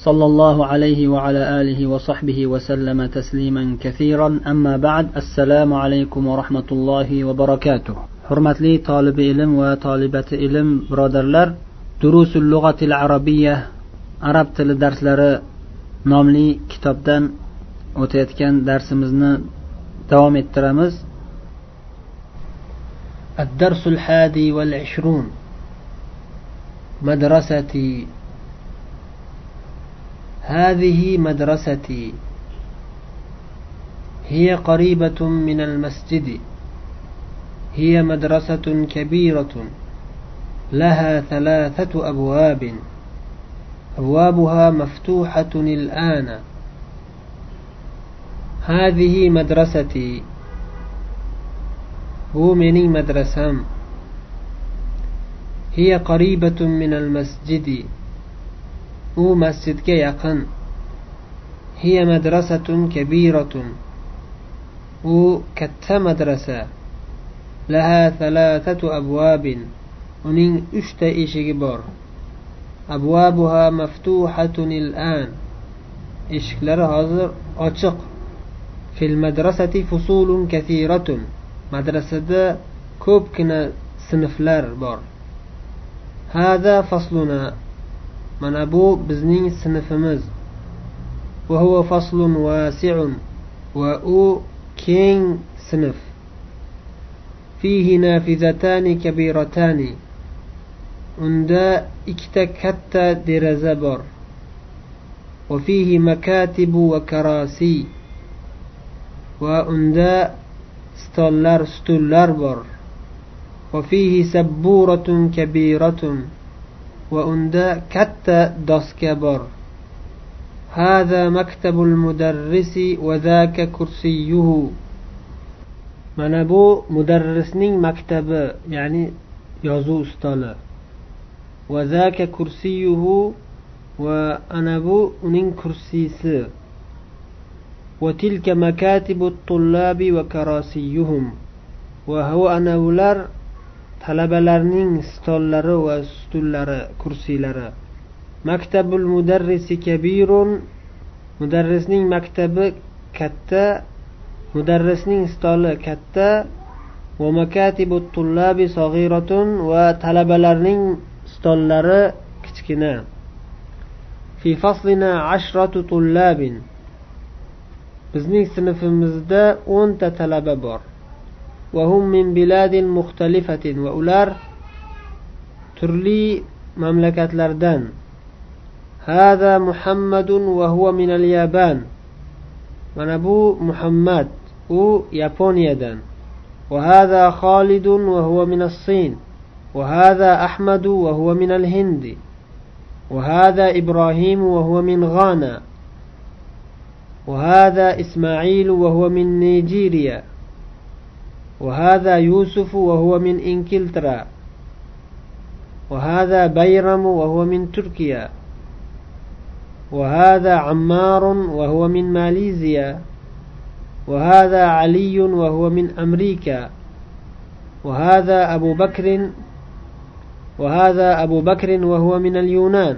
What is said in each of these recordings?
صلى الله عليه وعلى آله وصحبه وسلم تسليما كثيرا أما بعد السلام عليكم ورحمة الله وبركاته حرمة طالب علم وطالبة علم برادرلر دروس اللغة العربية arab tili darslari nomli kitobdan o'tayotgan darsimizni davom ettiramiz الدرس الحادي والعشرون مدرستي هذه مدرستي. هي قريبة من المسجد. هي مدرسة كبيرة. لها ثلاثة أبواب. أبوابها مفتوحة الآن. هذه مدرستي. هو مني مدرسة. هي قريبة من المسجد. U masjidga yaqin. Hiya madrasatun kabiratun. U katta madrasa. Laha thalathatu abwabin. Uning uchta eshigi bor. Abwabuha maftuhatun an eshiklari hozir ochiq. Fil madrasati fusulun kathiratun. Madrasada ko'pgina sinflar bor. Hada fasluna. من أبو بزنين سنفمز وهو فصل واسع وأو كين سنف. فيه نافذتان كبيرتان. عند اكتكت درزبر. وفيه مكاتب وكراسي. وعند ستولر ستولر بر وفيه سبورة كبيرة. va unda katta doska bor هذا مكتب المدرس وذاك كرسيه mana bu mudarrisning maktabi ya'ni yozuv stoli وذاك كرسيه va ana bu uning kursisi وتلك مكاتب الطلاب وكراسيهم وهو أنا ular talabalarning stollari va stullari kursilari maktabul mudarrisi kabirun mudarrisning maktabi katta mudarrisning stoli katta va makatibu tullabi sag'iratun va talabalarning stollari kichkina. Fi faslina ashratu tullabin. Bizning sinfimizda o'nta talaba bor. وهم من بلاد مختلفة وأولار ترلي مملكة لردان. هذا محمد وهو من اليابان. ونبو محمد و يابونيا وهذا خالد وهو من الصين. وهذا أحمد وهو من الهند. وهذا إبراهيم وهو من غانا. وهذا إسماعيل وهو من نيجيريا. وهذا يوسف وهو من إنكلترا. وهذا بيرم وهو من تركيا. وهذا عمار وهو من ماليزيا. وهذا علي وهو من أمريكا. وهذا أبو بكر وهذا أبو بكر وهو من اليونان.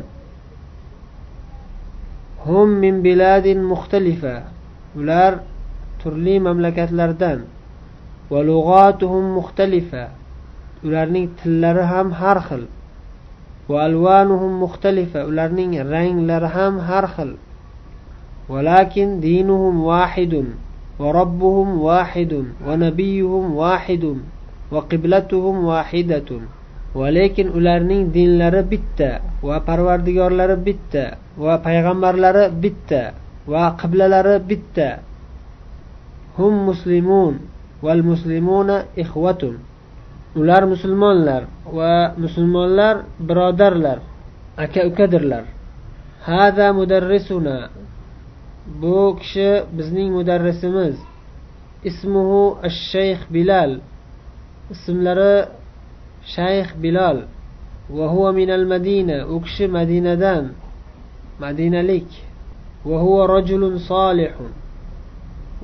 هم من بلاد مختلفة. Ular turli mamlakatlardan. ولغاتهم مختلفة ularning tillari ham har xil وألوانهم مختلفة ularning ranglari ham har xil ولكن دينهم واحد وربهم واحد ونبيهم واحد وقبلتهم واحدة ولكن ularning dinlari bitta va parvardigorlari bitta va payg'ambarlari bitta va qiblalari bitta hum muslimun val muslimuna ixvatun ular musulmonlar va musulmonlar birodarlar aka ukadirlar hada mudarrisuna bu kishi bizning mudarrisimiz اسمه الشيخ بلال اسم لرى شيخ بلال وهو من المدينة أكش مدينة دان مدينة لك وهو رجل صالح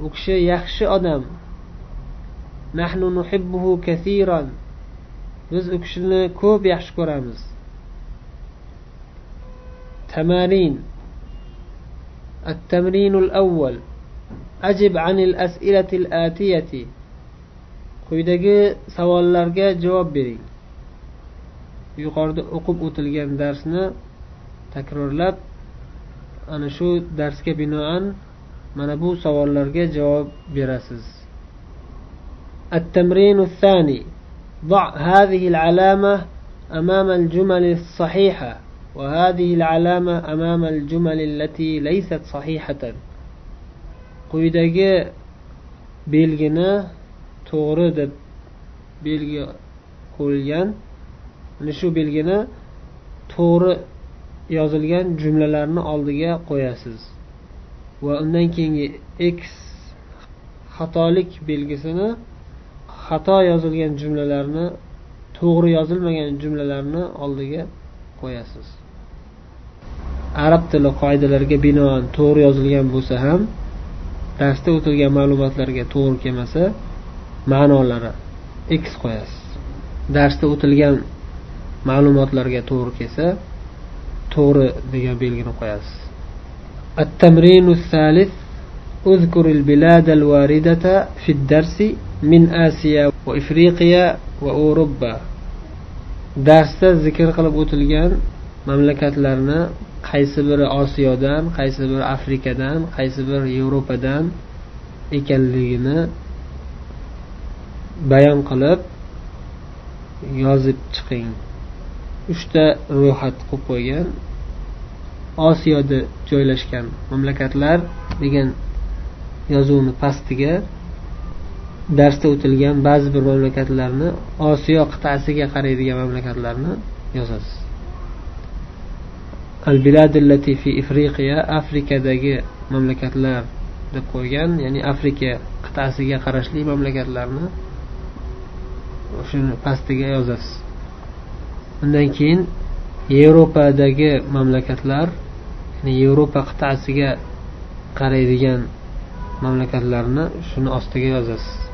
أكش يخش أدم نحن نحبه كثيرا biz u kishini ko'p yaxshi ko'ramiz تمارين التمرين الأول أجب عن الأسئلة الآتية quyidagi savollarga javob bering yuqorida o'qib o'tilgan darsni takrorlab ana shu darsga binoan mana bu savollarga javob berasiz التمرين الثاني ضع هذه العلامة أمام الجمل الصحيحة وهذه العلامة أمام الجمل التي ليست صحيحة quyidagi belgini to'g'ri deb belgi qo'yilgan mana shu belgini to'g'ri yozilgan jumlalarni oldiga qo'yasiz va undan keyingi x xatolik belgisini xato yozilgan jumlalarni to'g'ri yozilmagan jumlalarni oldiga qo'yasiz arab tili qoidalariga binoan to'g'ri yozilgan bo'lsa ham darsda o'tilgan ma'lumotlarga to'g'ri kelmasa ma'nolari x qo'yasiz darsda o'tilgan ma'lumotlarga to'g'ri kelsa to'g'ri degan belgini qo'yasiz التمرين الثالث اذكر البلاد الواردة في الدرس min asiya va ifriqiya va o'ruba darsda zikr qilib o'tilgan mamlakatlarni qaysi biri osiyodan qaysi biri afrikadan qaysi biri yevropadan ekanligini bayon qilib yozib chiqing. Uchta ro'yxat qilib qo'ygan. Osiyoda joylashgan mamlakatlar degan yozuvni pastiga darsda o'tilgan ba'zi bir mamlakatlarni osiyo qit'asiga qaraydigan mamlakatlarni yozasiz. Al allati fi ifriqiya afrikadagi mamlakatlar deb qo'ygan ya'ni afrika qit'asiga qarashli mamlakatlarni shuni pastiga yozasiz. Undan keyin yevropadagi mamlakatlar ya'ni yevropa qit'asiga qaraydigan mamlakatlarni shuni ostiga yozasiz.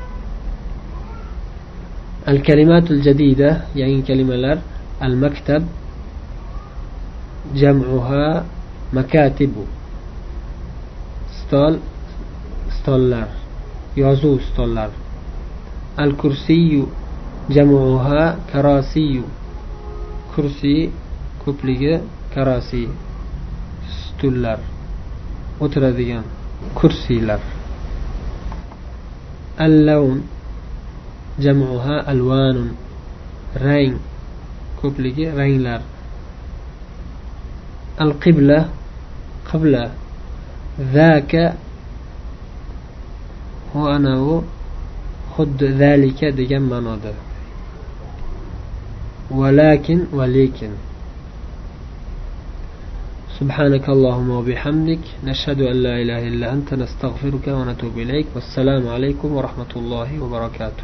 al kalimatul jadida yangi kalimalar al maktab jamuha makatibu. Stol stollar yozuv stollar. Al kursiyu jamuha karasiyu kursi ko'pligi karasi stullar o'tiradigan kursiylar. Al lawn jamuha alvanun rang ko'pligi ranglar al qibla qibla zaka u anavi xuddi zalika degan ma'noda ولكن ولكن سبحانك اللهم وبحمدك نشهد أن لا إله إلا أنت نستغفرك ونتوب إليك والسلام عليكم ورحمة الله وبركاته